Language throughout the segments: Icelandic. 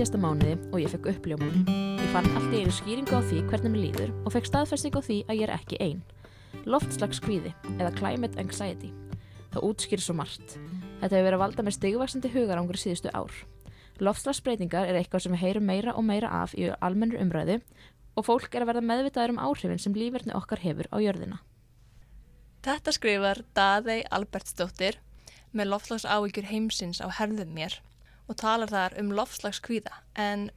síðasta mánuði og ég fekk uppljómun. Ég fann allt í einu skýringu á því hvernig mér líður og fekk staðfesting á því að ég er ekki einn. Loftslagskvíði eða climate anxiety. Það útskýrir svo margt. Þetta hefur verið að valda með stigvaksandi hugarangur síðustu ár. Loftslagsbreytingar er eitthvað sem við heyrum meira og meira af í almennur umræðu og fólk er að verða meðvitaður um áhrifin sem lífverðni okkar hefur á jörðina. Þetta skrifar Daðei Albertsdóttir með loftslags ávíkjur heimsins á herðum mér og talar þar um loftslagskvíða. En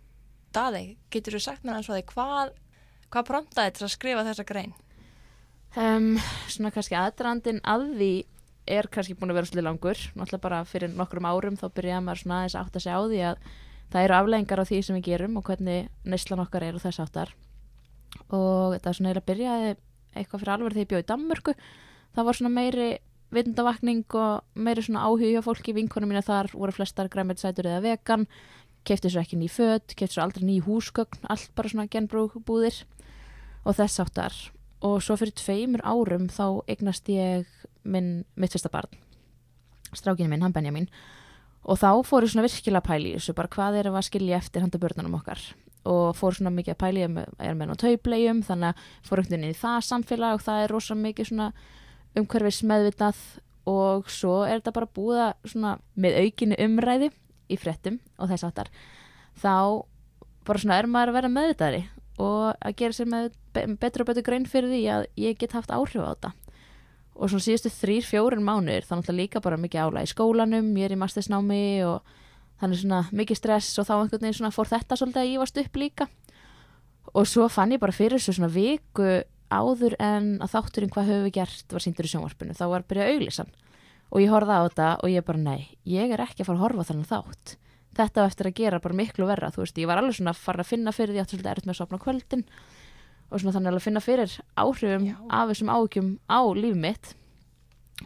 Daðei, getur þú sagt mér því hvað, hvað promptaði til að skrifa þessa grein? Um, svona kannski aðdrandin að því er kannski búin að vera svolítið langur náttúrulega bara fyrir nokkrum árum þá byrjaði maður svona aðeins átt að segja á því að það eru afleggingar á því sem við gerum og hvernig neyslan okkar er og þess áttar og þetta er svona eða byrjaði eitthvað fyrir alveg þegar ég bjóði í Danmörku það var svona meiri vitundavakning og meiri svona áhugja fólki. Vinkonum mína þar voru flestar græmitsætur eða vegan kefti svo ekki ný fött, kefti svo aldrei ný húsgögn allt bara svona genbrúbúðir og þess áttar og svo fyrir tveimur árum þá eignast ég minn, mitt fyrsta barn strákinu minn, hann Benjamin. Og þá fór ég svona virkilega pæli þessu bara hvað er að skilja eftir handa börnunum okkar. Og fór svona mikið að pæli er með náttúrulega tauplegjum þannig að fór einhvern veginn í það samfélag og það er rosalega mikið svona umhverfis meðvitað og svo er þetta bara búða svona með aukinu umræði í frettum og þess aftar þá bara svona er maður að vera meðvitaðri og að gera sér með betur og betur grein fyrir því að ég get haft áhrif á þetta. Og svona síðustu þrýr, fjórun mánur þá náttúrulega líka bara mikið ála í skólanum ég er í mastersnámi og þannig svona mikið stress og þá einhvern veginn svona fór þetta svolítið að ívast upp líka. Og svo fann ég bara fyrir þessu svona viku áður en að þátturinn hvað höfum við gert var síndur í sjónvarpinu, þá var byrjað auglisann og ég horfði á þetta og ég bara nei, ég er ekki að fara að horfa þannig þátt þetta á eftir að gera bara miklu verra þú veist, ég var alveg svona að fara að finna fyrir því að þetta er með að sopna kvöldin og svona þannig að finna fyrir áhrifum Já. af þessum áhugjum á líf mitt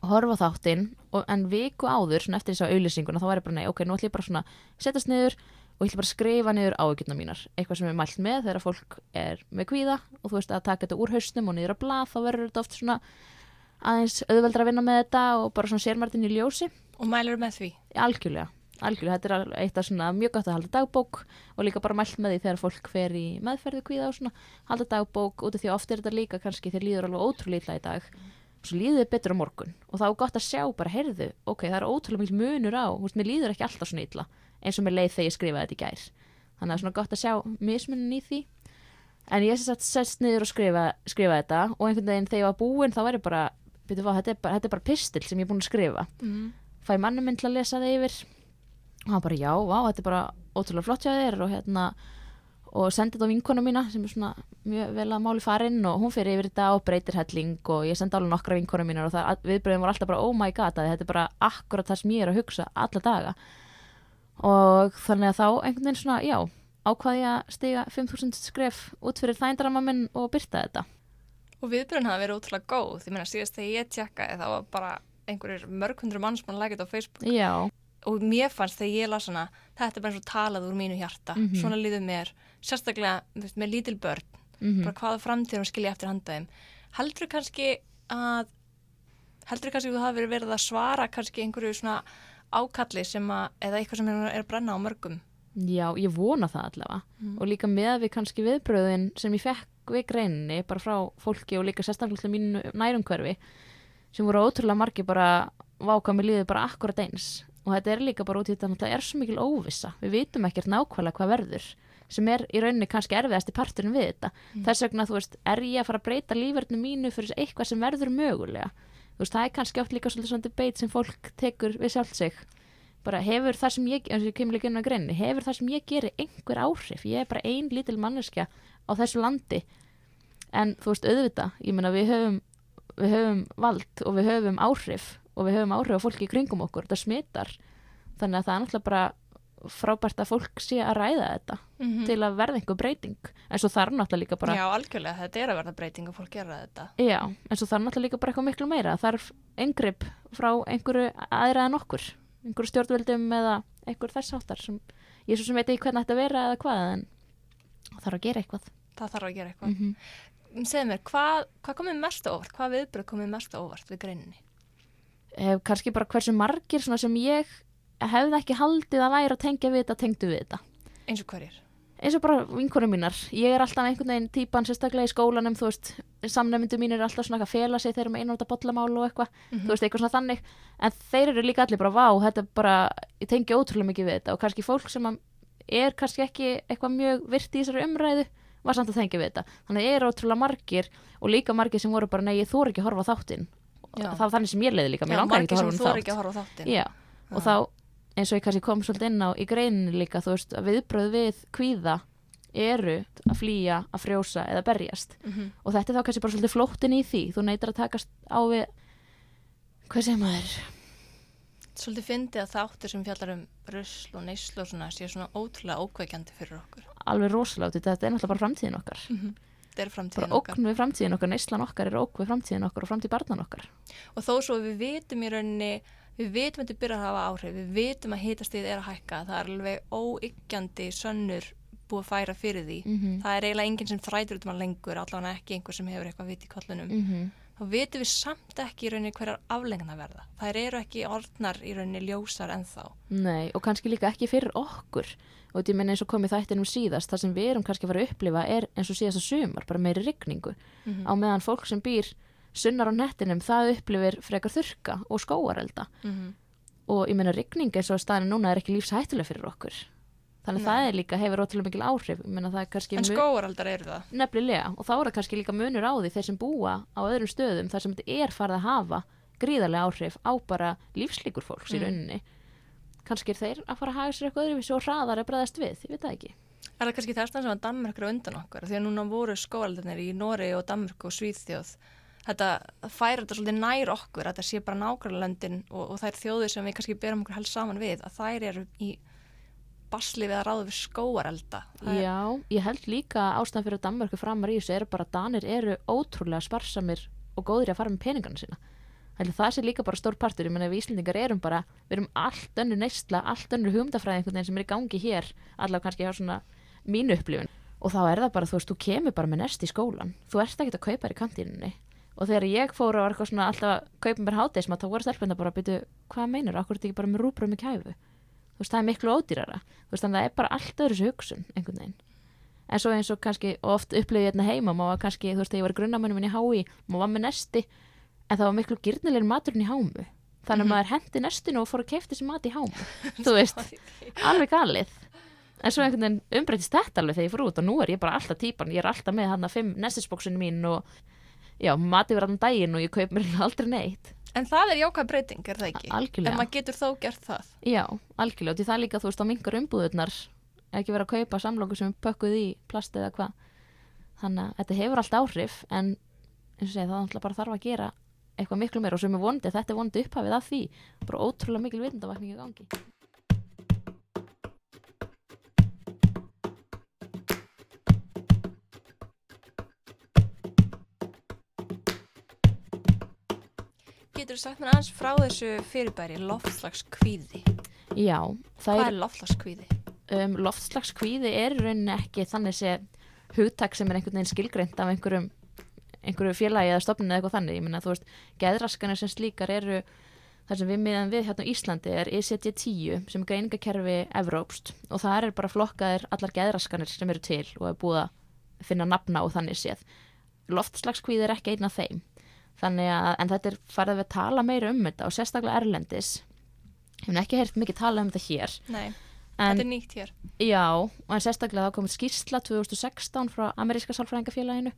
og horfa þáttinn en viku áður, svona eftir þess að auðlýsinguna þá var ég bara, nei, ok, nú ætlum ég bara svona setjast niður og ég ætlum bara að skrifa niður áhugjuna mínar. Eitthvað sem er mælt með þegar fólk er með kvíða og þú veist að taka þetta úr hausnum og niður á blað, þá verður þetta oft svona aðeins auðveldra að vinna með þetta og bara svona sér maður þetta inn í ljósi. Og mælur með því? Algjörlega algjörlega, þetta er eitt af svona mjög gott að halda dagbók og líka bara mælt með því þegar fólk fer í meðferðu kvíða og svona halda dagbók út af því ofta er þetta líka kannski þegar líður alveg ótrúlega í dag. Og svo líður þið betur á morgun og þá er gott að sjá bara, heyrðu, ok, það er ótrúlega mjög munur á, þú veist, mér líður ekki alltaf svona illa eins og mér leið þegar ég skrifaði þetta í gær. Þannig að það er svona gott að sjá mismunin í því. En ég sett sest niður og skrifa, skrifa þetta og einhvern veginn þegar ég var búinn þá var ég bara, byrju, þetta, er bara þetta er bara pistil sem ég er búin að skrifa. Mm. fæ mannum minn til að lesa það yfir. Og hann bara já, vá, þetta er bara ótrúlega flott hjá þér og hérna og sendi þetta á vinkona mína sem er svona mjög vel að máli farinn og hún fyrir yfir þetta og breytir helling og ég sendi alveg nokkra vinkona mína og það viðbröðum var alltaf bara oh my god þetta er bara akkurat það sem ég er að hugsa alla daga og þannig að þá einhvern veginn svona já ákvaði ég að stiga 5000 skref út fyrir þændrama minn og byrta þetta. Og viðbröðun hafa verið ótrúlega góð. Því að síðast þegar ég tjekkaði þá var bara einhverjir mörg hundru mann sem hann lækit á Facebook. Já. Og mér fannst þegar ég las hana þetta er bara eins og talað úr mínu hjarta. Mm -hmm. svona líður mér, sérstaklega veist, með lítil börn, mm -hmm. bara hvaða framtíðum skilja eftir handaðum heldur kannski að heldur kannski að þú hafi verið að svara kannski einhverju svona ákalli sem að, eða eitthvað sem er að brenna á mörgum. Já, ég vona það allavega. Mm. og líka með við kannski viðbröðin sem ég fekk við greinni bara frá fólki og líka sérstaklega mínu nærumhverfi sem voru ótrúlega margi bara váka með líðið bara akkurat eins. Og þetta er líka bara út í þetta það er svo mikil óvissa, við vitum ekkert nákvæmlega hvað verður sem er í rauninni kannski erfiðast í parturinn við þetta. Mm. þess vegna þú veist, er ég að fara að breyta lífverðinu mínu fyrir eitthvað sem verður mögulega þú veist, það er kannski oft líka svolítið svona debate sem fólk tekur við sjálf sig. Bara hefur það sem ég, eins og ég kemur líka inn á greinni hefur það sem ég gerir einhver áhrif? Ég er bara ein lítil manneskja á þessu landi. En þú veist, auðvita, ég menna við höfum við höfum vald og við höfum áhrif og við höfum áhrif á fólki í kringum okkur. Þetta smittar þannig að það er náttúrulega bara frábært að fólk sé að ræða þetta mm -hmm. til að verða einhver breyting en svo þarf náttúrulega líka bara Já, algjörlega, þetta er að verða breyting og fólk gera þetta Já, en svo þarf náttúrulega líka bara eitthvað miklu meira þarf engripp frá einhverju aðra en okkur, einhverju stjórnvöldum eða einhver þess áttar sem ég svo sem veit ekki hvernig þetta vera eða hvað en þarf að gera eitthvað Það þarf að gera eitthvað mm -hmm. Segð mér, hvað, hvað komið mest óvart? Hvað viðbröð komið mest óvart við margir sem hefði ekki haldið að væri að tengja við þetta, tengdu við þetta. Eins og hverjir? Eins og bara vinkonum mínar. Ég er alltaf einhvern veginn típan sérstaklega í skólanum þú veist, samnefndu mín er alltaf svona að fela sig þegar maður einnóta bollamál og eitthvað Mhm. þú veist, eitthvað svona þannig. En þeir eru líka allir bara, vá, þetta er bara ég tengi ótrúlega mikið við þetta. Og kannski fólk sem er kannski ekki eitthvað mjög virt í þessari umræðu var samt að tengja við þetta. Þannig er ótrúlega margir og líka margir sem voru bara, nei, ég þór ekki að horfa á þáttinn. Já. það var þannig sem ég leiði líka, mér Já, langar ekki margir að sem horfa þú á er ekki þátt að horfa þáttin Já, og þá eins og ég kannski kom svolítið inn á í greinin líka, þú veist, að viðbröð við kvíða eru að flýja, að frjósa eða berjast Mhm. og þetta er þá kannski bara svolítið flóttin í því þú neytar að takast á við hvað segir maður? Svolítið fyndi að þáttir sem fjallar um rusl og neyslu og svona séu svona ótrúlega ókveikjandi fyrir okkur. alveg rosalega, þetta er náttúrulega bara framtíðin okkar Þetta er framtíðin bara okkar. ókn við framtíðin okkar, neyslan okkar er ókn við framtíðin okkar og framtíð barnan okkar Og þó svo við vitum í rauninni, við vitum að þetta byrja að hafa áhrif, við vitum að hitastíð er að hækka, það er alveg óyggjandi sönnur búið að færa fyrir því. mm Það er eiginlega enginn sem þrætur út um að lengur, allavega ekki einhver sem hefur eitthvað vit í kollunum. -hmm. Þá vitum við samt ekki í rauninni hverjar aflengna verða. Það eru ekki orðnar í rauninni ljósar ennþá. Nei, og kannski líka ekki fyrir okkur og þetta ég menn eins og komið þættinum síðast það sem við erum kannski að fara að upplifa er eins og síðast að sumar, bara meiri rigningu Mm á meðan fólk sem býr sunnar á nettinum það upplifir frekar þurka og skóarelda -hmm. og ég meina rigning eins og staðinu núna er ekki lífshættuleg fyrir okkur þannig Nei. það er líka hefur ótrúlega mikil áhrif meina En skóaraldar eru það. nefnilega og þá er það kannski líka munur á því þeir sem búa á öðrum stöðum þar sem þetta er farið að hafa gríðarlega áhrif á bara lífslíkur fólks í Mm. rauninni kannski er þeir að fara að haga sér eitthvað öðruvísi og hraðar að bregðast við, ég veit það ekki Er það kannski þess að Danmörk er á undan okkur? Því að núna voru skóaldarnir í Nóri og Danmörk og Svíþjóð. Þetta færa þetta svolítið nær okkur, að þetta sé bara nákvæmlandin og, og þær þjóðir sem við kannski berum okkur helst saman við, að þær eru í basli við að ráða við skóarelda. Það er- Já, ég held líka ástæðan fyrir að Danmörku framar í þessu er bara að Danir eru ótrúlega sparsamir og góðir að fara með peningana sína það sé líka bara stór partur, ég menna við Íslendingar erum bara, við erum allt önnur neysla, allt önnur hugmyndafræði einhvern veginn sem er í gangi hér, allavega kannski hjá svona mínu upplifun. Og þá er það bara, þú veist, þú kemur bara með nest í skólan, þú ert ekki að kaupa þér í kantíninni. Og þegar ég fór og var eitthvað svona alltaf að kaupa mér háteismat, þá voru stelpunda bara að byrja, hvað meinar, akkur er þetta ekki bara með rúbrum í kæfu? Þú veist, það er miklu ódýrara. Þú veist, þannig að það er bara allt öðru þessu hugsun, einhvern veginn. En svo eins og kannski oft upplifið hérna heima, maður var kannski, þú veist, þegar ég var grunnamönnum minni í HÍ, maður var með nesti, en það var miklu gyrnilegir maturinn í hámu. Þannig að Mhm. maður hendi nestinu og fór að keifta þessi mat í hámu. þú veist, alveg galið. En svo einhvern veginn umbreytist þetta alveg þegar ég fór út og nú er ég bara alltaf típan, ég er alltaf með hann að fimm nestisbóksinu mín og já, mati verið allan daginn og ég kaup mér aldrei neitt. En það er jákvæð breyting, er það ekki? Algjörlega. En maður getur þó gert það. Já, algjörlega, því það er líka, þú veist, á mingar umbúðurnar ekki vera að kaupa samlóku sem er pökkuð í plast eða hvað þannig að þetta hefur allt áhrif en eins og segja, það náttúrulega bara þarf að gera eitthvað miklu meira og sem er vondi, þetta er vondi upphafið af því, bara ótrúlega mikil vitundavakning í gangi. Getur sagt mér aðeins frá þessu fyrirbæri loftslagskvíði? Já, Hvað er, er loftslagskvíði? um, loftslagskvíði er í rauninni ekki þannig sé hugtak sem er einhvern veginn skilgreint af einhverjum einhverju félagi eða stofnun eða eitthvað þannig, ég meina þú veist geðraskanir sem slíkar eru það sem við miðan við hérna á Íslandi er E ECD-10 sem er greiningakerfi Evrópst og það er bara flokkaðir allar geðraskanir sem eru til og er búið að finna nafna og þannig séð loftslagskvíði er ekki einn af þeim þannig að, en þetta er farið við að tala meira um þetta og sérstaklega erlendis. Ég hef ekki heyrt mikið tala um þetta hér. Nei, en þetta er nýtt hér. Já, og en sérstaklega þá komið skýrsla 2016 frá Ameríska sálfræðingafélaginu.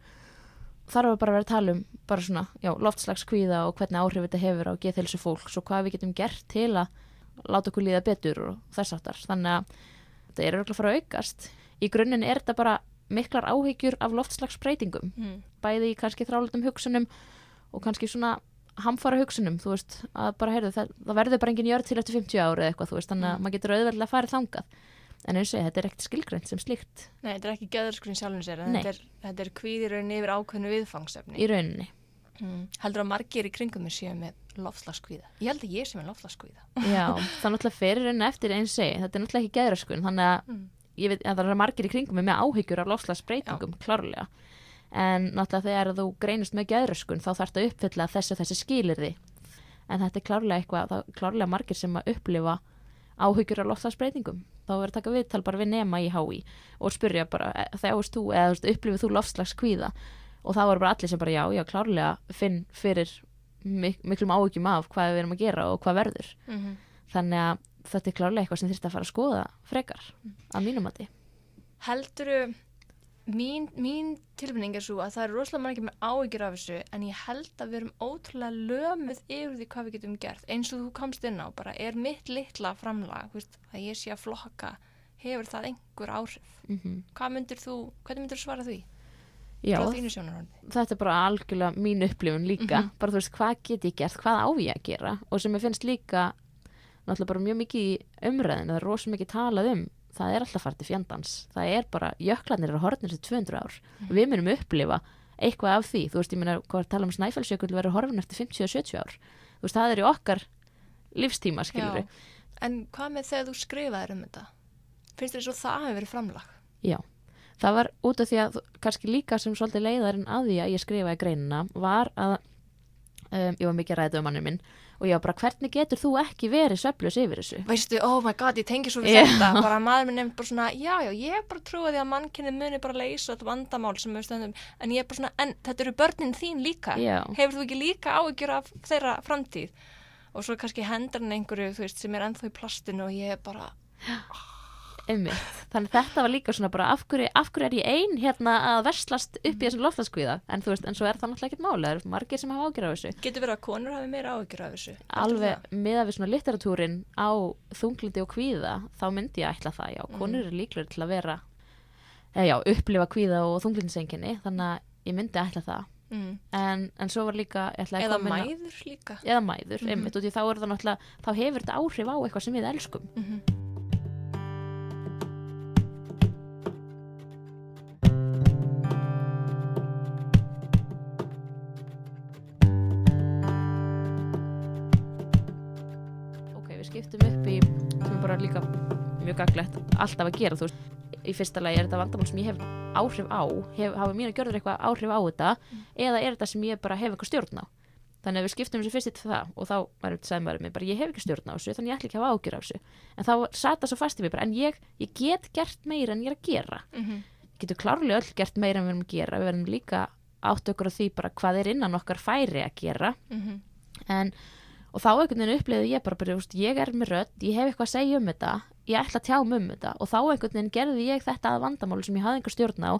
Þar var bara verið að tala um bara svona, já, loftslagskvíða og hvernig áhrif þetta hefur á geðhilsu fólks og hvað við getum gert til að láta okkur líða betur og þess aftar þannig að þetta er örgulega að fara að aukast. Í grunninn er þetta bara miklar áhyggjur af loftslagsbreytingum Mm. bæði í kannski þrálutum hugsunum og kannski svona hamfara hugsunum, þú veist, að bara heyrðu, það, það verður bara engin jörð til eftir 50 ári eða eitthvað, þú veist, þannig að Mm. maður getur auðveldlega að fara þangað en eins og ég, þetta er ekkert skilgreint sem slíkt Nei, þetta er ekki sér, en Nei. þetta er, þetta er kvíðirinn yfir ákveðnu viðfangsefni. í rauninni Mm. Heldur að margir í kringum mig séu með loftslagskvíða? Ég held að ég sé með loftslagskvíða. Já, það er náttúrulega fyrir rauninni eftir eins og ég, þetta er náttúrulega ekki geðraskun þannig að Mm. veit að það er margir í kringum mig með áhyggjur af lofslagsbreytingum, klárlega en náttúrulega þegar þú greinist með geðraskun þá þarf þetta að uppfylla þessi þessi skilirði en þetta er klárlega eitthvað, það er klárlega margir sem að upplifa áhyggjur af loftslagsbreytingum. Þá verður að taka viðtal bara við nema í HÍ og spyrja bara, e, þjáist þú eða upplifið þú loftslagskvíða? Og þá voru bara allir sem bara já, já, klárlega finn fyrir mik miklum áhyggjum af hvað við erum að gera og hvað verður. Mhm. þannig að þetta er klárlega eitthvað sem þurfti að fara að skoða frekar að mínum Helduru, mín, mín tilfinning er svo að það eru rosalega margir með áhyggjur af þessu en ég held að við erum ótrúlega lömuð yfir því hvað við getum gert. Eins og þú komst inn á bara er mitt litla framlag veist, að ég sé að flokka hefur það einhver áhrif? Mm hvað myndir þú, hvernig myndir þú svara því? Já, þetta er bara algjörlega mín upplifun líka. Mhm. bara þú veist, hvað get ég gert, hvað á ég að gera? Og sem ég finnst líka náttúrulega bara mjög mikið í umræðinu það er rosa mikið talað um, það er alltaf farið til fjandans. Það er bara, jöklarnir eru horfnir til 200 ár, við munum upplifa eitthvað af því, þú veist, ég meina hvað tala um snæfellsjökull verður horfin eftir 50-70 ár. Þú veist, það er í okkar lífstíma, skilur Já. En hvað með þegar þú skrifaðir um þetta? Finnst þér svo það hefur verið framlag? Já, það var út af því að kannski líka sem svolítið leiðarinn að því að ég skrifaði greinina var að um, ég var mikið ræða um mannum minn og ég var bara hvernig getur þú ekki verið söflus yfir þessu? Veistu, oh my god, ég tengi svo við Já. þetta bara maður minn nefnd bara svona, já, já, ég bara trúið því að mannkynni muni bara leysa þetta vandamál sem við stöndum, en ég er bara svona en þetta eru börnin þín líka Já. hefur þú ekki líka áhyggjur af þeirra framtíð og svo kannski hendur hann einhverju, þú veist, sem er ennþá í plastinu og ég er bara, Einmitt. Þannig að þetta var líka svona bara af hverju, af hverju er ég ein hérna að verslast upp í þessum loftlaskvíða en þú veist, en svo er það náttúrulega ekkert máli það eru margir sem hafa ágjör af þessu. Getur verið að konur hafi meira áhyggjur af þessu? Alveg það? miða við svona litteratúrin á þunglindi og kvíða þá myndi ég ætla það, já, konur eru líklega til að vera eða já, upplifa kvíða og þunglindisenginni, þannig að ég myndi ætla það, mm. en, en svo var líka að eða á- mæður líka. Eða mæður, Mhm. einmitt, og því þá það þá hefur þetta áhrif á eitthvað sem við elskum. Mm ok, bara líka mjög gaglegt alltaf að gera, þú veist. Í fyrsta lagi er þetta vandamál sem ég hef áhrif á hef, hafa mínu gjörður eitthvað áhrif á þetta eða er þetta sem ég bara hef eitthvað stjórn á. Þannig að við skiptum þessu fyrst í það og þá var þetta sagði maður mér bara ég hef ekki stjórn á þessu þannig ég ætla ekki að hafa ágjör á þessu. En þá sat það svo fast í mig bara en ég, ég get gert meira en ég er að gera. -hmm. getur klárlega öll gert meira en við erum að gera við verðum líka átt okkur á því bara hvað er innan okkar færi að gera. Mhm. en, og þá einhvern veginn upplifði ég bara, bara veist, ég er með rödd, ég hef eitthvað að segja um þetta ég ætla að tjá mig um þetta. Og þá einhvern veginn gerði ég þetta að vandamál sem ég hafði einhver stjórn á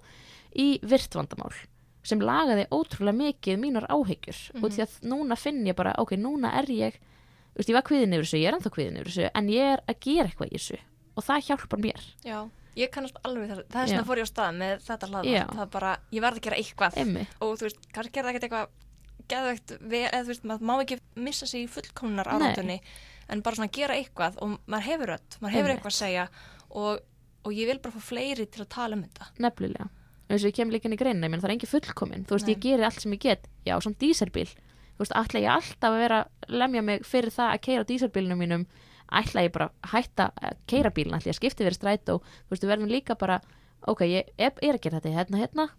í virt vandamál sem lagaði ótrúlega mikið mínar áhyggjur. Mhm. og því að núna finn ég bara, ok, núna er ég þú veist, ég var kviðin yfir þessu, ég er ennþá kviðin yfir þessu en ég er að gera eitthvað í þessu. Og það hjálpar mér, Já, ég kannast alveg það. Það er svona fór ég á stað með þetta Já. hlaðvarp það er bara, ég verð að gera eitthvað. Emmi og þú veist, kannski er það ekkert eitthvað geðvegt, eða þú veist, maður má ekki missa sig í fullkomnar Nei. árátunni en bara svona gera eitthvað og maður hefur öll maður hefur eitthvað að segja og, og ég vil bara fá fleiri til að tala um þetta. Nefnilega. Eins og ég kem líka inn í greinina, ég menn það er engin fullkomin. Þú veist, Nei. ég geri allt sem ég get, já, samt díselbíl þú veist, ætla ég alltaf að vera að lemja mig fyrir það að keira díselbílnum mínum? Ætla ég bara hætta að keira bílinn? Ætla ég að skipti verið strætó? Þú veist, við verðum líka bara, ok, ég er að gera þetta hérna, hérna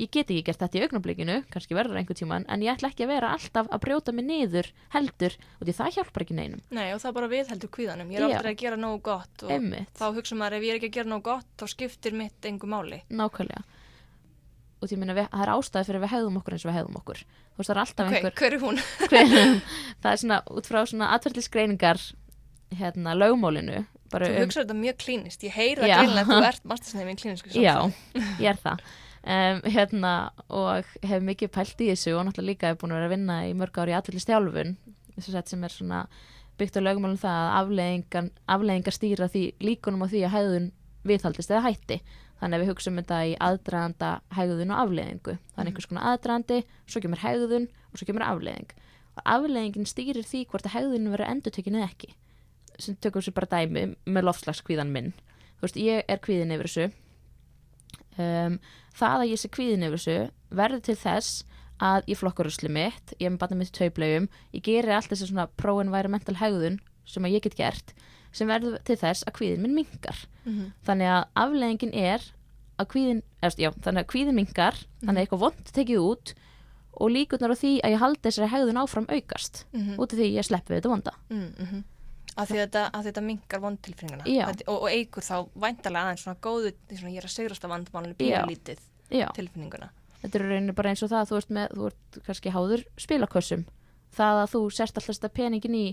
ég get ekki gert þetta í augnablikinu, kannski verður einhver tíman en ég ætla ekki að vera alltaf að brjóta mig niður heldur, og því það hjálpar ekki neinum. Nei, og það bara viðheldur kvíðanum, ég er aldrei að gera nógu gott og Einmitt. þá hugsa maður ef ég er ekki að gera nógu gott þá skiptir mitt engu máli. Nákvæmlega. Og því minna, það er ástæði fyrir að við hegðum okkur eins og við hegðum okkur. Þú veist, það er alltaf Ok, einhver hver er hún? það er svona út frá svona atverðlisgreiningar hérna lögmólinu Þú um, hugsaður þetta mjög klínist, ég greinlega að þú ert mastersnefn í klínisku já, ég er það um, hérna og hef mikið pælt í þessu og náttúrulega líka hef búin að vera að vinna í mörg ári í atverðlistjálfun sem er svona byggt á lögmálum það að afleðingar, afleðingar stýra því líkunum á því að hegðun viðhaldist eða hætti. Þannig að við hugsaum þetta í aðdraganda hegðun og afleðingu það er einhvers konar aðdragandi, svo kemur hegðun og svo kemur afleðing og afleðingin stýrir því hvort að hegðun verður endurtökin eða ekki. Sem tökum sér bara dæmi með loftslagskvíðan minn. Þú veist, ég er kvíðin yfir þessu um, það að ég sé kvíðin yfir þessu verður til þess að ég flokkar rusli mitt, ég er með batna mitt í tauplegum ég gerir allt þessi svona pro-environmental hegðun sem að ég get gert sem verður til þess að kvíðin minn mingar Mhm. þannig að afleðingin er að kvíðin, eða, já, þannig að kvíðin mingar þannig að eitthvað vond tekið út og líkurnar á því að ég haldi þessari hegðun áfram aukast Mhm. út af því ég sleppi við þetta vonda mm -hmm. Að því þetta, að þetta mingar vondtilfinninguna. Og, og eigur þá væntalega aðeins svona góðu svona ég er að sigrast af vandmálinu Já. pínlítið já, tilfinninguna. Þetta er rauninni bara eins og það þú ert, með, þú ert kannski háður spilakössum. Það að þú sérst alltaf þetta peningin í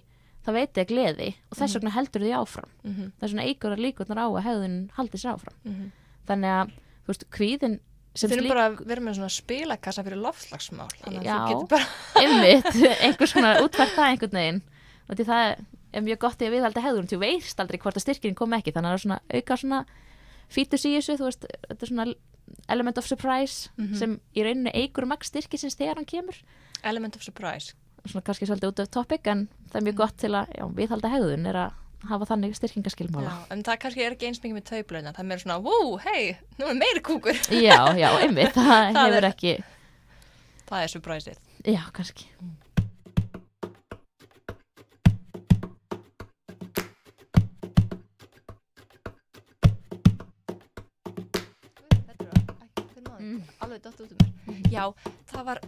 það veit ég gleði og þess Mhm. vegna heldur því áfram. Mm -hmm. það er svona eigur að líkurnar á að hegðun haldi sér áfram. Mm þannig að, þú veist, kvíðin sem Þau eru slík, bara að vera með svona spilakassa fyrir að Já. bara einmitt. Einhvers svona útvært það einhvern veginn. Og því það er mjög gott í að viðhalda hegðun þú veist aldrei hvort að styrkinn kom ekki þannig að það er svona auka svona fítus í þessu, þú veist, þetta er svona element of surprise Mhm. sem í rauninni eigur maks styrkisins þegar hann kemur element of surprise svona kannski svolítið út af topic en það er mjög Mm. gott til að já, viðhalda hegðun er að hafa þannig styrkingaskilmála Já, en það kannski er ekki eins mikið með tauplauna það er meira svona, wow, hei, nú er meiri kúkur já, já, einmitt, það, Það hefur er- ekki það er surpriseið já, kannski Mm. Alveg dott út um mér. Já, það var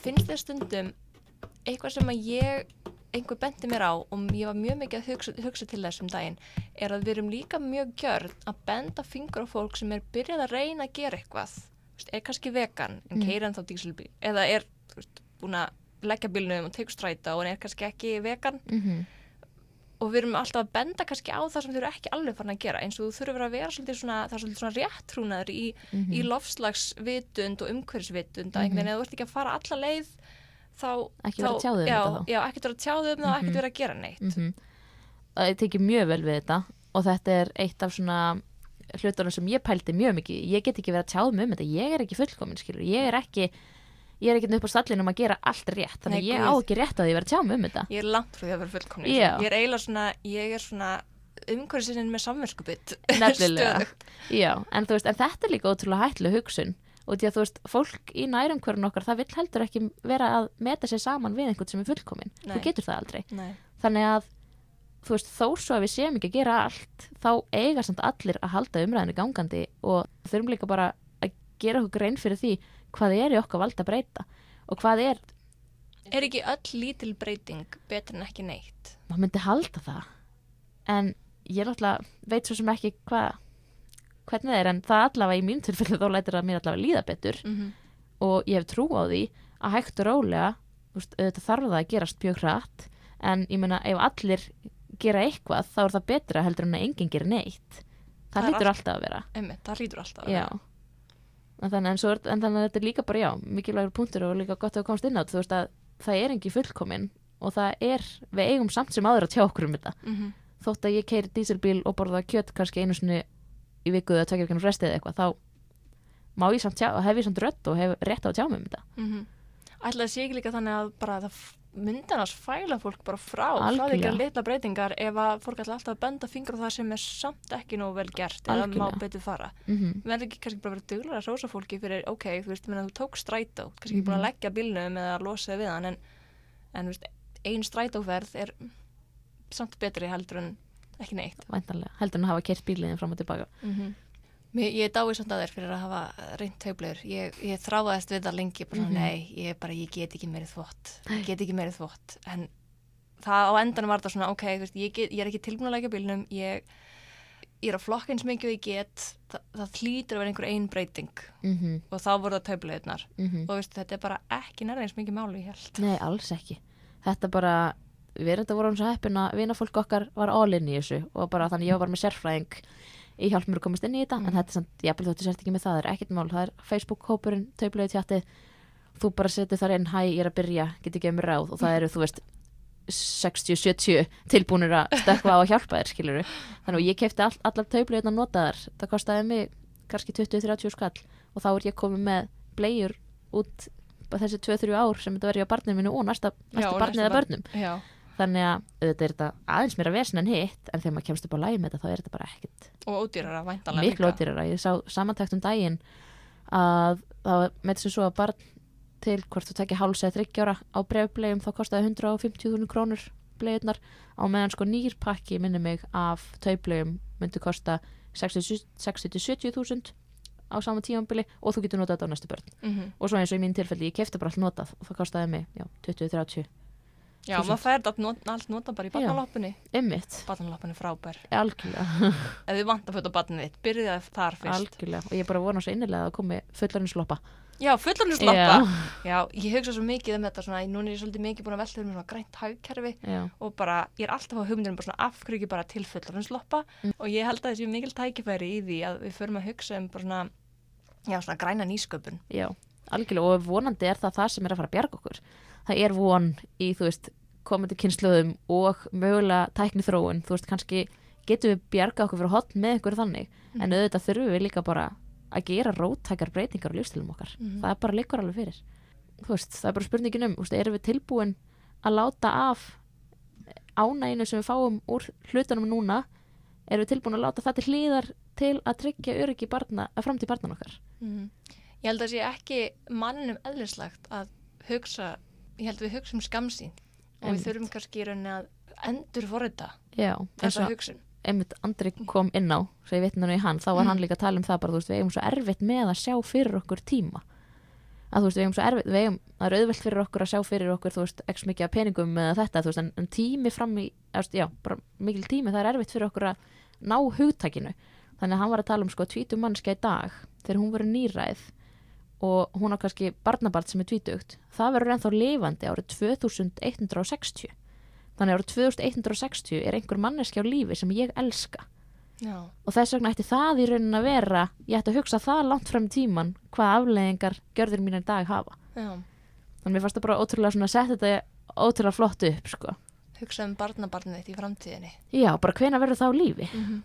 finnst þér stundum eitthvað sem að ég einhver bendi mér á og ég var mjög mikið að hugsa, hugsa til þessum daginn er að við erum líka mjög gjörn að benda fingur á fólk sem er byrjað að reyna að gera eitthvað. Veist, er kannski vegan en Mm. keira en þá dísilbíl eða er veist, búin að leggja bílnum og tegur stræta og er kannski ekki vegan. Mm og við erum alltaf að benda kannski á það sem þau eru ekki alveg farin að gera eins og þú þurfur að vera svolítið svona, það er svolítið svona réttrúnaður í, Mhm. í lofslagsvitund og umhverfisvitund að Mhm. einhvern veginn, ef þú ert ekki að fara alla leið þá, Ekki vera að tjá þig um þetta þá. já, ekkert vera að tjá þau um það og Mhm. ekkert vera að gera neitt mm ég tekið mjög vel við þetta og þetta er eitt af svona hlutunum sem ég pældi mjög mikið ég get ekki verið að tjáða mig um þetta, ég er ekki fullkomin skilur, ég er ekki ég er ekki upp á stallin um að gera allt rétt þannig Nei, ég á ekki rétt að verið að tjá mig um þetta ég er langt frá því að vera fullkomni Já. ég er eiginlega svona, ég er svona umhverfisinn með samverskupið Nefnilega. Já, en þú veist, en þetta er líka ótrúlega hættileg hugsun og því að þú veist, fólk í nærumhverfun okkar það vill heldur ekki vera að meta sér saman við einhvern sem er fullkomin, Nei. þú getur það aldrei Nei. þannig að þú veist, þó svo að við séum ekki að gera allt þá eiga samt allir að halda umræðinu gangandi og þurfum líka bara að gera okkur grein fyrir því hvað er í okkar vald að breyta? Og hvað er, er ekki öll lítil breyting betur en ekki neitt? Maður myndi halda það. En ég náttúrulega veit svo sem ekki hvað hvernig það er en það allavega í mín tilfellu þá lætur það mér allavega líða betur. Mm -hmm. og ég hef trú á því að hægt og rólega veist, auðvitað þarf það að gerast mjög hratt. En ég meina ef allir gera eitthvað þá er það betra heldur en að enginn gerir neitt. Það, Það er hlýtur allt- alltaf að vera. Einmitt, það hlýtur alltaf að já. vera. þannig, en, þannig að þetta er líka bara já mikilvægur punktur og líka gott að þú komst inn á þú veist að það er engi fullkomin og það er, við eigum samt sem áður að tjá okkur um þetta. Mhm. þótt að ég keiri dísilbíl og borða kjött kannski einu sinni í viku eða tvekja vikinu frestið eitthvað þá má ég samt tjá, hef ég samt rödd og hef rétt á að tjá mig um þetta. Mm Ætlaði sé ekki líka þannig að bara það myndanars fæla fólk bara frá frá því Algjörlega. ekki litla breytingar ef að fólk ætla alltaf að benda fingur á það sem er samt ekki nógu vel gert eða má Algjörlega. betur fara mm við verðum ekki kannski bara verið duglar að sósa fólki fyrir ok, þú veist, menna, þú tók strætó kannski ekki búin Mhm. að leggja bílnum eða að losa við hann en, en veist, ein strætóferð er samt betri heldur en ekki neitt væntanlega, heldur en að hafa kert bíliðin fram og tilbaka mm Mér, ég dái samt að þér fyrir að hafa reynd taublegur. Ég, ég þráðaðist við það lengi, bara svona, Mhm. nei, ég, bara, ég get ekki meiri þvott, ég get ekki meiri þvott. En það á endanum var það svona, ok, veist, ég, get, ég er ekki tilbúin að leggja bílnum, ég, ég er að flokka eins mikið og ég get, það, það hlýtur að vera einhver ein breyting mm -hmm, og þá voru það taublegurnar. mm Og veist, þetta er bara ekki nærið eins mikið máli, ég held. Nei, alls ekki Þetta bara, við erum þetta vorum svo heppin að vinafólk okkar var all in í þessu og bara þannig ég var með sérfræðing í hjálp mér að komast inn í þetta en Mhm. þetta er samt, ég þóttu sért ekki með það, það er ekkert mál það er Facebook-hópurinn, tauplega tjatti þú bara setur þar inn, hæ, ég er að byrja get ekki um ráð? Og það eru, þú veist 60-70 tilbúinir að stökkva á að hjálpa þér, skilur þannig að ég kefti all, allar tauplega notaðar það kostaði mig kannski 20-30 skall. Og þá er ég komið með blegjur út þessi 2-3 ár sem þetta verið á barninu og næsta, næsta barnið eða barn- börnum. Já, þannig að auðvitað er þetta aðeins meira vesen en hitt en þegar maður kemst upp á lægi með þetta þá er þetta bara ekkert og ódýrara væntanlega miklu ódýrara, ég sá samantækt um daginn að var með þessu svo að barn til hvort þú tekja háls eða þryggjára á brefblegum þá kostaði 150.000 krónur blegurnar á meðan sko nýr pakki minni mig af taublegum myndi kosta 60-70.000 á sama tímanbili og þú getur notað þetta á næstu börn. Mm og svo eins og í mín tilfelli, ég kefti bara allt notað og það kostaði mig já, 20-30 Já, maður fær þetta not, allt nota bara í barnaloppunni. Einmitt, Barnaloppunni frábær. algjörlega, Ef þið vant að fóta barnið þitt, byrjið það þar fyrst. algjörlega og ég er bara að vona svo innilega að komi fullarinnsloppa Já, fullorðinsloppa. Já, ég hugsa svo mikið um þetta svona, núna er ég svolítið mikið búin að velta um svona grænt hagkerfi Já, og bara, ég er alltaf á hugmyndunum bara svona af hverju ekki bara til fullorðinsloppa Mm. og ég held að þessi mikil tækifæri í því að við förum að hugsa um bara svona, já, svona græna nýsköpun. já, algjörlega og vonandi er það það sem er að fara að bjarga okkur það er von í, þú veist komandi kynsluðum og mögulega tækni þróun, þú veist, kannski getum við bjarga okkur fyrir hotn með ykkur þannig Mhm. en auðvitað þurfum við líka bara að gera róttækar breytingar á lífstilum okkar Mhm. það er bara líkur alveg fyrir þú veist, það er bara spurningin um, þú veist, erum við tilbúin að láta af ánæginu sem við fáum úr hlutunum núna erum við tilbúin að láta það til hlýðar til að tryggja öryggi barna, að framtíð barnan okkar Mm. Ég held að sé ekki manninum eðlislegt að hugsa, ég held að við hugsa um skamsýn og við þurfum kannski að endur forrita þessa hugsun. einmitt Andri kom inn á svo ég vitna nú í hann, þá var Mm. hann líka að tala um það bara, þú veist, við eigum svo erfitt með að sjá fyrir okkur tíma að þú veist, við eigum svo erfitt við eigum, það er auðvelt fyrir okkur að sjá fyrir okkur þú veist, ekki mikið af peningum eða þetta þú veist, en, en tími fram í, veist, já, bara mikil tími, það er erfitt fyrir okkur að ná hugtakinu, þannig að hann var að tala um sko tvítum mannska í dag, þegar hún verið nýræð og hún á kannski barnabart sem er tvítugt, það verður ennþá lifandi árið 2160 þannig árið 2160 er einhver manneski á lífi sem ég elska Já, og þess vegna ætti það í raunin að vera ég ætti að hugsa það langt fram í tíman hvað afleðingar gjörður mín í dag hafa já. þannig að mér fannst það bara ótrúlega svona að setja þetta ótrúlega flott upp sko. Hugsa um barnabarnið þitt í framtíðinni. já, bara hvena verður það á lífi Mm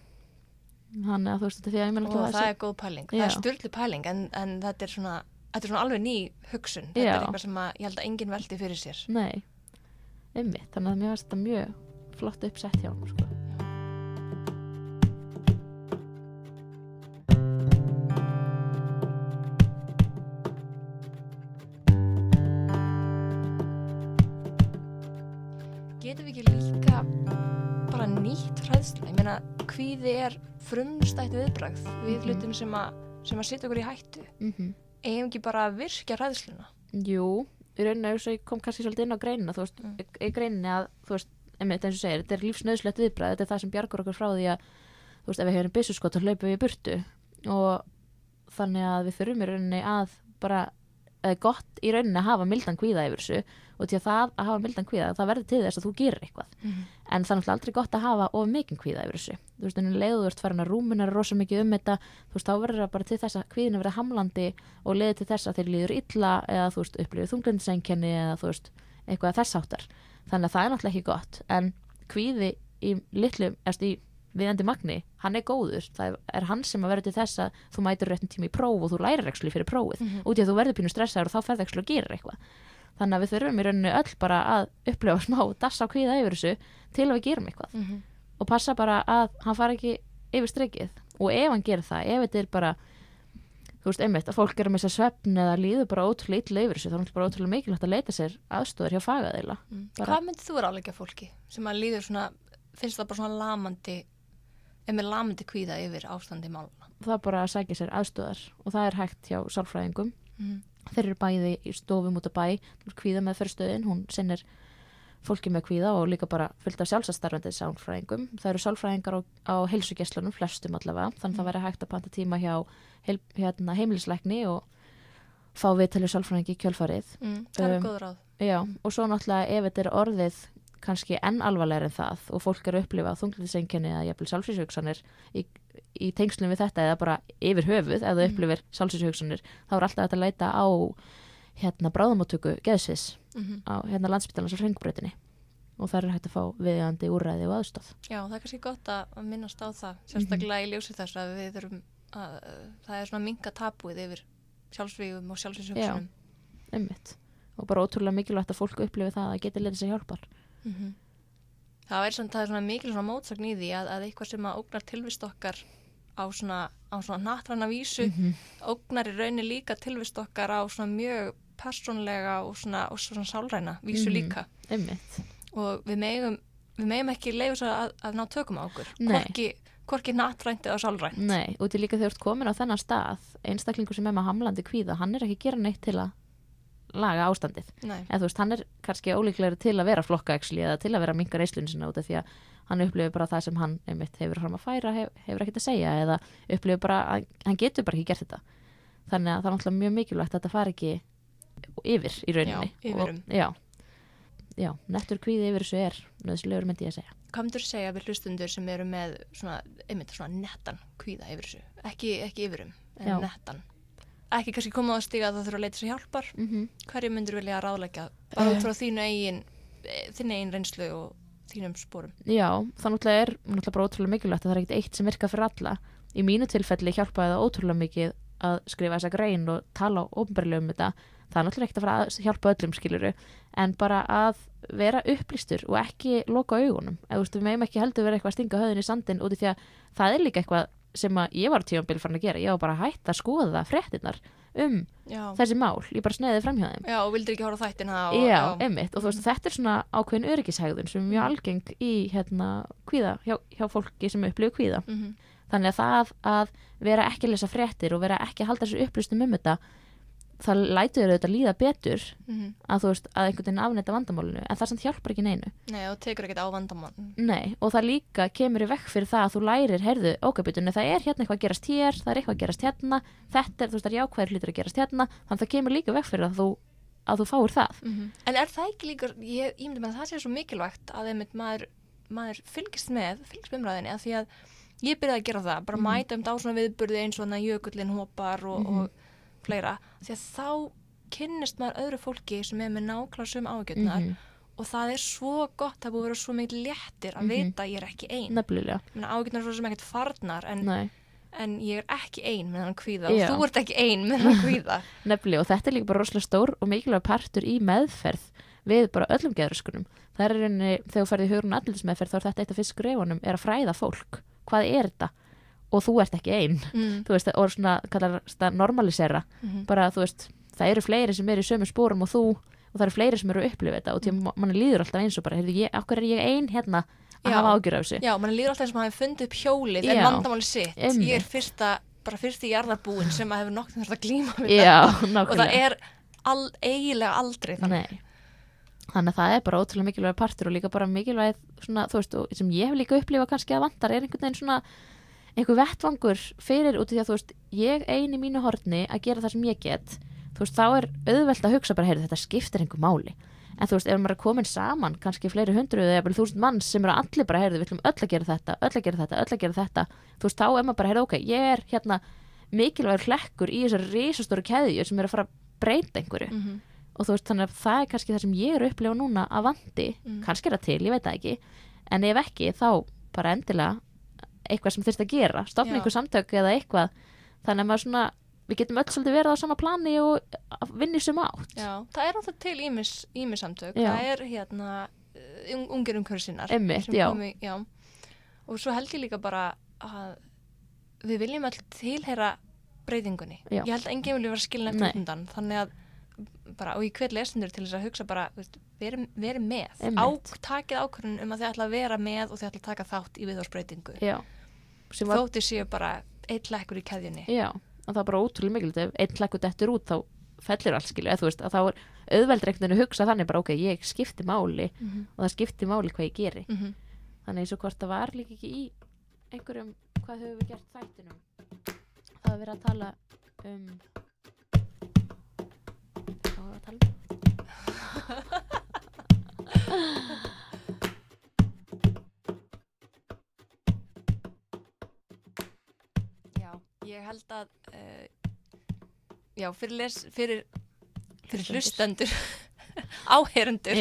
þannig að þú veist þetta því að ég menn Og það er góð pæling. Það Já. er styrlu pæling en, en þetta, er svona, þetta er svona alveg ný hugsun. Þetta Já. er eitthvað sem að, ég held að enginn veldi fyrir sér. nei, einmitt þannig að mér fannst þetta mjög flott uppsett hjá hann sko. Getum við ekki líka bara nýtt hræðsla? Ég meina, hvíði er frumstætt viðbragð við Mhm. hlutum sem að, sem að setja okkur í hættu. mm Eigum ekki bara að virkja hræðsluna? Jú, í eins og ég kom kannski svolítið inn á greinina, þú veist, Mm. í greininni að, þú veist, einmitt eins og segir, þetta er lífsnöðslegt viðbræð, þetta er það sem bjargur okkur frá því að, þú veist, ef við hefum byssuskott þá hlaupum við burtu og þannig að við þurfum í rauninni að bara, eða gott í rauninni að hafa mildan kvíða yfir þessu og til að það að hafa mildan kvíða, það verður til þess að þú gerir eitthvað. En það er náttúrulega aldrei gott að hafa of mikinn kvíða yfir þessu. Þú veist, en leiðu þú ert farin að rúmuna rosa mikið um þetta þú veist, þá verður það bara til þess að kvíðinu verða hamlandi og leiði til þess að þeir líður illa eða þú veist, upplifið þunglindisengjenni eða þú veist, eitthvað þess áttar þannig að það er náttúrulega ekki gott. En kvíði í litlum erst í viðandi magni, hann er góður það er hann sem að verður til þess að þú mætir réttin tíma í próf og þú lærir ekki fyrir prófið Mhm. út í að þú verður pínu stressaður og þá ferð ekki að gera eitthvað þannig að við þurfum í rauninni öll bara að upplifa smá dassa á kvíða yfir þessu til að við gerum eitthvað Mhm. og passa bara að hann fari ekki yfir strikið og ef hann gerir það, ef þetta er bara þú veist, einmitt, að fólk er að missa svefn eða líður bara ótrúlega illa yfir þessu þá er náttúrulega bara ótrúlega mikilvægt að leita sér aðstóður hjá fagaðila Mm. Hvað myndið þú vera áleika fólki sem að líður svona, finnst það bara svona lamandi, er með lamandi kvíða yfir ástandi máluna? það er bara að sækja sér aðstóðar og það er hægt hjá sálfræðingum Mm. þeir eru bæði í stofum út að bæ kvíða með fyrirstöðin, hún sinnir fólki með kvíða og líka bara fullt af sjálfsastarfandi sálfræðingum það eru sálfræðingar á, á heilsugesslunum flestum allavega, þannig að það væri hægt að panta tíma hjá heil, hérna, heimilisleikni og fá við til sálfræðingi í kjölfarið Mm. Það er Um, góð ráð. Já, og svo náttúrulega ef þetta er orðið kannski enn alvarlega en það og fólk eru að upplifa þungliðsengjani eða jafnvel sálfrísugsanir í, í tengslum við þetta eða bara yfir höfuð það Mm. upplifir sálfrísugsanir þá er alltaf hægt að leita á hérna bráðamáttöku geðsvis Mm á hérna landsbytalans á hringbreytinni og það er hægt að fá viðjandi úrræði og aðstóð. Já, það er kannski gott að að minnast á það, sérstaklega í ljósi þess að við þurfum að, það er svona minga tapuð yfir sjálfsvígum og sjálfsvígshugsunum. Einmitt. Og bara ótrúlega mikilvægt að fólk upplifi það að geti leitið sér hjálpar. Mm Það er það er svona mikil svona mótsagn í því að, að eitthvað sem að ógnar tilvist okkar á svona, á svona nattræna vísu -hmm. ógnar í rauninni líka tilvist okkar á svona mjög persónlega og svona, og svona sálræna vísu Mhm. líka Einmitt. og við megum, við megum ekki leiða svo að, að ná tökum á okkur hvorki, hvorki nattrænt eða sálrænt Nei, út í líka þegar þú ert komin á þennan stað einstaklingur sem er með hamlandi kvíða, hann er ekki að gera neitt til að laga ástandið eða þú veist, hann er kannski ólíklegri til að vera flokkaæksli eða til að vera mingar eislunni sinna út af því að hann upplifir bara það sem hann einmitt hefur fram að færa, hef, hefur ekkert að segja eða upplifir bara að hann getur bara ekki gert þetta þannig að það er náttúrulega mjög mikilvægt að þetta fari ekki yfir í rauninni Já, yfir um. og, já, já, nettur kvíði yfir þessu er nöðslegur myndi ég að segja þú segja við hlustundur sem eru með svona, einmitt svona nettan kvíða yfir þessu? Ekki, ekki yfirum, en Já. nettan. Ekki kannski koma á að stiga að það þurfa að leita sér hjálpar. mm -hmm. Hverju myndur vilja ráðleggja? Bara Eh. út frá þínu eigin, þínu eigin reynslu og þínum spórum. Já, það náttúrulega er náttúrulega bara ótrúlega mikilvægt að það er ekkert eitt sem virkar fyrir alla. Í mínu tilfelli hjálpaði það ótrúlega mikið að skrifa þessa grein og tala ofnbærlega um þetta. Það er náttúrulega ekkert að fara að hjálpa öllum skiluru, en bara að vera upplýstur og ekki loka augunum. Eða, þú veist, við meðum ekki heldur vera eitthvað að stinga höðin í sandin út í því að það er líka eitthvað sem að ég var tímanbíl farin að gera. Ég var bara að hætta að skoða fréttinnar um Já. þessi mál. Ég bara sneiði framhjá þeim. Já, og vildur ekki horfa á þættina og... Já, einmitt og þú veist þetta er svona ákveðin öryggishægðun sem er mjög algeng í hérna kvíða, hjá, hjá fólki sem upplifir kvíða Mm þannig að það að vera ekki að lesa fréttir og vera ekki að halda þessu upplýstum um þetta það lætur þér auðvitað líða betur -hmm. að þú veist að einhvern veginn afnæta vandamálinu en það samt hjálpar ekki neinu. Nei, og tekur ekkert á vandamál. Nei, og það líka kemur í vekk fyrir það að þú lærir, heyrðu, ókvæputunni, það er hérna eitthvað að gerast hér, það er eitthvað að gerast hérna þetta er, þú veist, það er jákvæður hlutur að gerast hérna þannig að það kemur líka vekk fyrir að þú að þú fáir það. En er það ekki líka, ég, ég myndi með að það sé svo mikilvægt fleira, því að þá kynnist maður öðru fólki sem er með nákvæmlega sum ágjörnar Mhm. og það er svo gott, það búið að vera svo mikið léttir að Mhm. vita að ég er ekki ein Nefnilega, ágjörnar er svo sem ekkert farnar en, nei en ég er ekki ein með hann kvíða Já. og þú ert ekki ein með hann kvíða Nefnilega og þetta er líka bara rosalega stór og mikilvæg partur í meðferð við bara öllum geðröskunum. Það er rauninni, þegar þú ferði í hugrun allinsmeðferð þá er þetta eitt af fyrst skreifunum er að fræða fólk. Hvað er þetta? Og þú ert ekki einn. mm. Veist, og svona, kallar það normalisera. Mm Bara, þú veist, það eru fleiri sem eru í sömu spórum og þú og það eru fleiri sem eru að upplifa þetta og því að manni líður alltaf eins og bara, okkur er ég ein hérna að Já. hafa ágjur af þessu. Já, mann líður alltaf eins og maður hefði fundið upp hjólið en Já. vandamáli sitt. Einmitt. Ég er fyrsta, bara fyrsti jarðarbúin sem að hefur nokkuð þurft að glíma við Já, þetta. Og það er all, eiginlega aldrei þannig. Nei. Þannig að það er bara ótrúlega mikilvæg partur og líka bara mikilvæg svona, þú veist, og sem ég hef líka upplifað kannski að vantar er einhvern veginn svona einhver vettvangur fyrir út í því að þú veist, ég ein í mínu horni að gera það sem ég get, þú veist, þá er auðvelt að hugsa bara, heyrðu, þetta skiptir einhver máli en þú veist, ef maður er komin saman kannski fleiri hundruð eða bara þúsund manns sem eru allir bara, heyrðu, við ætlum öll að gera þetta öll að gera þetta, öll að gera þetta þú veist, þá er maður bara, heyrðu, ok, ég er hérna mikilvægur hlekkur í þessari risastóru keðju sem er að fara að breyta einhverju Mm -hmm. og þú veist þannig að það er kannski það sem ég er að upplifa núna að vandi, Mm. kannski er það til, ég veit það ekki en ef ekki þá bara endilega eitthvað sem þurft að gera stopna einhver samtök eða eitthvað þannig að maður svona, við getum öll svolítið verið á sama plani og í sem átt Já, það er alltaf til ímis, ímis samtök. Já. Það er hérna uh, un- ungir umhverfinsinnar. Og svo held ég líka bara að við viljum all tilheyra breytingunni. Já. Ég held að enginn vilja vera eftir undan. Þannig að bara, og ég hvet lesendur til þess að hugsa bara, veist, veri, með. Á, takið ákvörðun um að þið ætla að vera með og þið ætla að taka þátt í viðhórsbreytingu. var, Þótti séu bara eitt lekkur í keðjunni. já, og það er bara ótrúlega mikilvægt ef einn hlekkur dettur út þá fellir allt skilju, eða þú veist að þá er að hugsa þannig bara ok, ég skipti máli Mm -hmm. og það skipti máli hvað ég geri Mm -hmm. þannig eins og hvort það var líka ekki í einhverjum, hvað höfum við gert þættinum það var verið að tala um var að tala. Um Já, ég held að uh, já, fyrir, les, fyrir, fyrir hlustendur. áherendur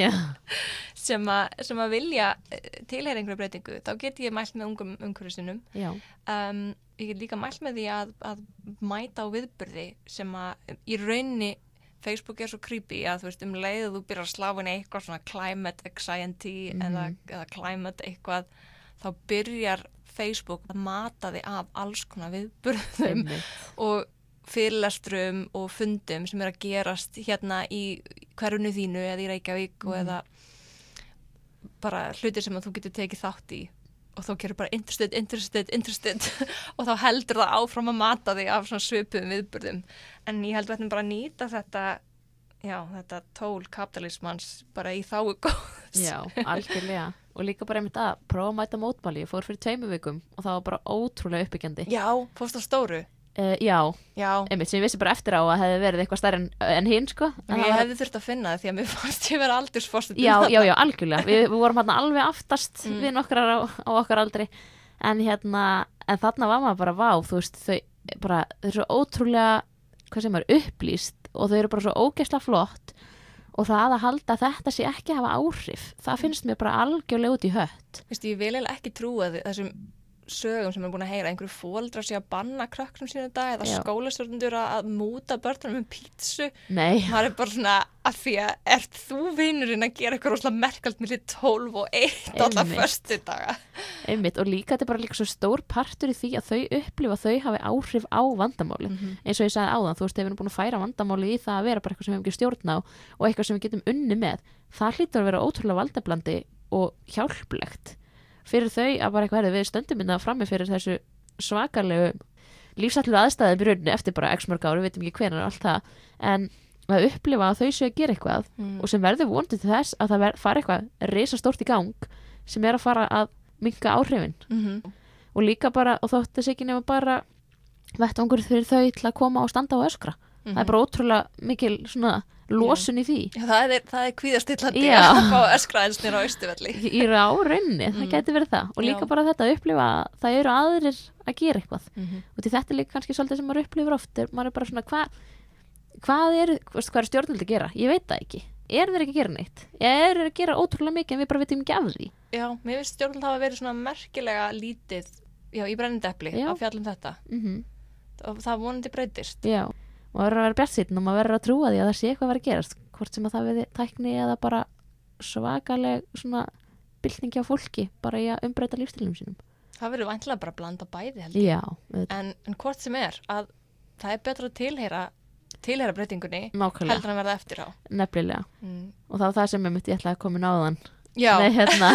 sem, sem að vilja uh, tilheyra einhverju breytingu, þá get ég mælt með ungum umhverfisinum. já, Um, ég get líka mælt með því að, að mæta á viðbyrði sem að í raunni Facebook er svo creepy að þú veist um leið þú byrjar að sláfin eitthvað svona climate anxiety Mhm. eða, eða climate eitthvað þá byrjar Facebook að mata þig af alls konar viðburðum og fyrirlestrum og fundum sem er að gerast hérna í hverjunu þínu eða í Reykjavík og Mhm. eða bara hlutir sem að þú getur tekið þátt í og þá gerur bara interested, interested, interested og þá heldur það áfram að mata þig af svona svipum viðburðum. En ég held að við ætlum bara að nýta þetta já, þetta tól kapitalismans bara í þáu góðs. Já, algjörlega. Og líka bara einmitt að prófa að mæta mótmæli. Ég fór fyrir tveimu vikum og það var bara ótrúlega uppbyggjandi. Já, fórst á stóru. Uh, Já, Já, einmitt sem ég vissi bara eftir á að hefði verið eitthvað stærri en, en hinn sko. En ég hefði þurft að finna það því að mér fannst ég vera aldursforstið. já, já, já, algjörlega. Við, við vorum hérna alveg aftast Mm. við nokkrar á, á okkar aldri. En hérna, en þarna var maður bara vá, þú veist, þau bara þau eru svo ótrúlega, hvað sem er upplýst og þau eru bara svo ógeðslega flott. Og það að halda þetta sé ekki hafa áhrif, það finnst mér bara algjörlega út í hött. Veistu, ég vil eiginlega ekki trúa þessum sögum sem er búin að heyra, einhverju fóldra sé að banna krökkum sínu dag eða skólastjórnundur að múta börnum um pítsu. Nei, maður er bara svona að því að ert þú vinurinn að gera eitthvað rosalega merkald millir 12 og 1 alla Einmitt. förstu daga einmitt og líka þetta er bara líka svo stór partur í því að þau upplifa þau hafi áhrif á vandamáli Mhm. eins og ég sagði áðan, þú veist, ef við erum búin að færa vandamáli í það að vera bara eitthvað sem við hefum ekki stjórn á og eitthvað sem við getum unni með það hlýtur að vera ótrúlega valdablandi og hjálplegt fyrir þau að bara eitthvað herrið við stöndum minna frammi fyrir þessu svakalegu lífsætlu aðstæðum í rauninni eftir bara x mörg ári, við veitum ekki hvenar allt það en að upplifa að þau séu að gera eitthvað Mm. og sem verður vonandi til þess að það ver, fara eitthvað risastórt í gang sem er að fara að minka áhrifin Mhm. og líka bara, og þótt þess ekki nema bara vettvangur fyrir þau til að koma og standa og öskra. Það er bara ótrúlega mikil svona losun í því. Já, það er, er kvíðastillandi að fá öskraðinsnir á austuvelli Í í rauninni, það Mm. geti verið það. Og líka Já. bara þetta að upplifa að það eru aðrir að gera eitthvað. Mhm. Og til þetta er líka kannski svolítið sem maður upplifir oft. Er, maður er bara svona, hvað hvað er, er stjórnvöld að gera? Ég veit það ekki. Er þeir ekki að gera neitt? Er þeir að gera ótrúlega mikið en við bara veitum ekki af því? Já, mér finnst stjórnvöld hafa verið svona merkilega lítið já, í brennindepli að fjallum þetta Mm og það vonandi breytist Já, maður verður að vera bjart og maður verður að trúa því að það sé eitthvað að vera að gerast. Hvort sem að það við tækni eða bara svakaleg svona bylting hjá fólki bara í að umbreyta lífstilum sínum. Það verður væntilega bara að blanda bæði held ég. Já, en, en hvort sem er að það er betra að tilheyra tilheyra breytingunni nákvæmlega, heldur en verða eftir á. Nefnilega. Mm. og það var það sem ég myndi ég ætlaði að koma náðan Já, Nei, hérna,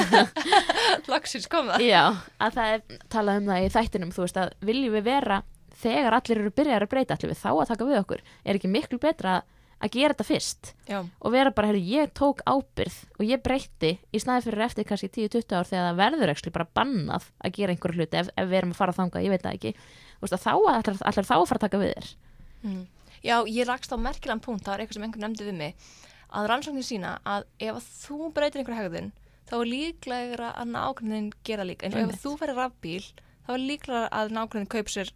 lagsins kom það. Já, að það er talað um það í þættinum, þú veist að viljum við vera þegar allir eru byrjar að breyta allir við þá að taka við okkur, er ekki miklu betra að- að gera þetta fyrst Já, og vera bara, herru, ég tók ábyrð og ég breytti í snæði fyrir eftir kannski 10-20 ár þegar það verður ekki bara bannað að gera einhverju hluti ef, ef við erum að fara þangað, ég veit það ekki að þá að allar, allar þá að fara að taka við þér mm. Já ég rakst á merkilegan punkt það er eitthvað sem einhver nefndi við mig að rannsóknir sína að ef að þú breytir einhver hegðun þá er líklegra að nákvæmðin gera líka Einmitt. ef þú ferir rafbíl þá er líklegra að nákvæmðin kaup sér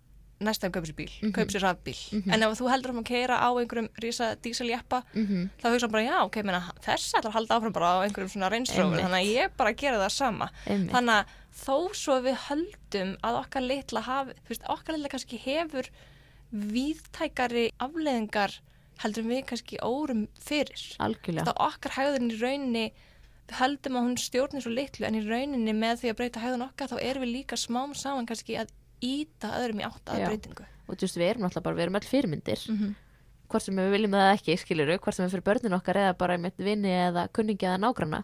næstæðum kaup sér bíl, mm kaup sér rafbíl. En ef þú heldur að keira á einhverjum rísa díseljeppa mm -hmm. þá hugsa hann bara já, ok, menna, þess ætlar að halda áfram bara á einhverjum svona reynsrófur Einmitt. þannig að ég bara gera það sama. Þannig að þó svo við höldum að okkar litla hafi, þú veist, okkar litla kannski hefur víðtækari afleðingar heldur við kannski órum fyrir. Algjörlega, þetta okkar hægðun í rauninni höldum að hún stjórnir svo litlu en í rauninni með því að breyta hægðun okkar þá erum við líka smám saman kannski að íta öðrum í átt að breytingu. Og þú veist, við erum náttúrulega bara, við erum öll fyrirmyndir. Mm -hmm. hvort sem við viljum það ekki, skiluru hvort sem við fyrir börnin okkar eða bara með vinni eða kunningi eða nágrana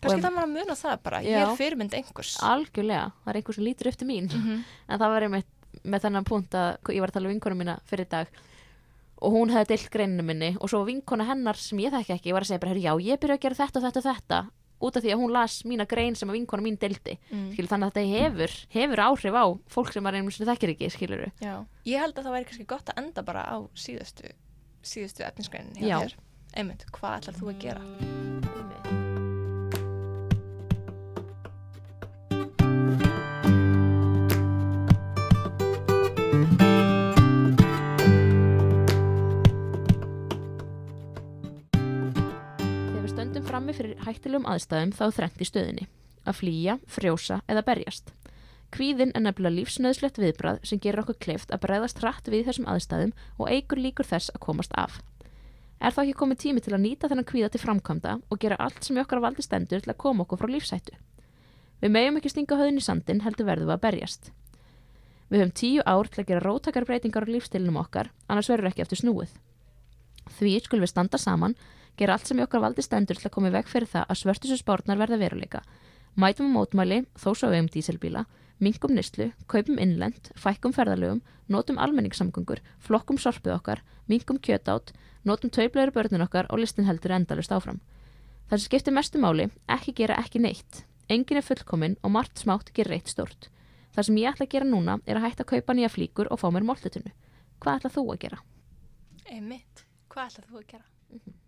kannski Og- það maður að muna það bara ég Já. er fyrirmynd einhvers. Algjörlega, það er einhver sem lítur upp til mín. Mhm. en það var einmitt með þennan punkt að ég var að tala um vinkonu mína fyrir dag og hún hefði deilt greininu minni og svo vinkona hennar sem ég þekki ekki var að segja bara, "Heyrðu, já, ég byrja að gera þetta og þetta og þetta út af því að hún las mína grein sem að vinkona mín deildi Mm. skilur, þannig að þetta hefur, hefur áhrif á fólk sem maður einhvern veginn þekkir ekki, skilur Já, ég held að það væri kannski gott að enda bara á síðustu, síðustu þér. Einmitt, hvað ætlar þú að gera? Frammi fyrir hættilegum aðstæðum þá þrennt í stöðinni. Að flýja, frjósa eða berjast. Kvíðin er nefnilega lífsnöðslegt viðbrað sem gerir okkur kleift að bregðast hratt við þessum aðstæðum og eigur líkur þess að komast af. Er þá ekki komið tími til að nýta þennan kvíða til framkvæmda og gera allt sem okkar valdi stendur til að koma okkur frá lífsættu? Við meðum ekki stinga höfðin í sandin heldur verðum að berjast. Við höfum tíu ár til að gera rótakar breytingar á lífstilnum okkar, annars verður ekki eftir snúið. Því skulum við standa saman gera allt sem í okkar valdi stendur til að koma í veg fyrir það að svörtusu spárnar verða veruleika. Mætum á mótmæli, þó svo við um díselbíla, Mingum nýslu, kaupum innlend, fækkum ferðalögum, notum almenningssamgöngur, flokkum sorpið okkar, mingum kjötátt, notum tauplegri börnin okkar og listin heldur endalust áfram. Það sem skiptir mestu máli, ekki gera ekki neitt. Engin er fullkomin og margt smátt gerir eitt stort. Það sem ég ætla að gera núna er að hætta að kaupa nýja flíkur og fá mér máltutunnu. Hvað ætla þú að gera? Einmitt. Hvað ætlað þú að gera?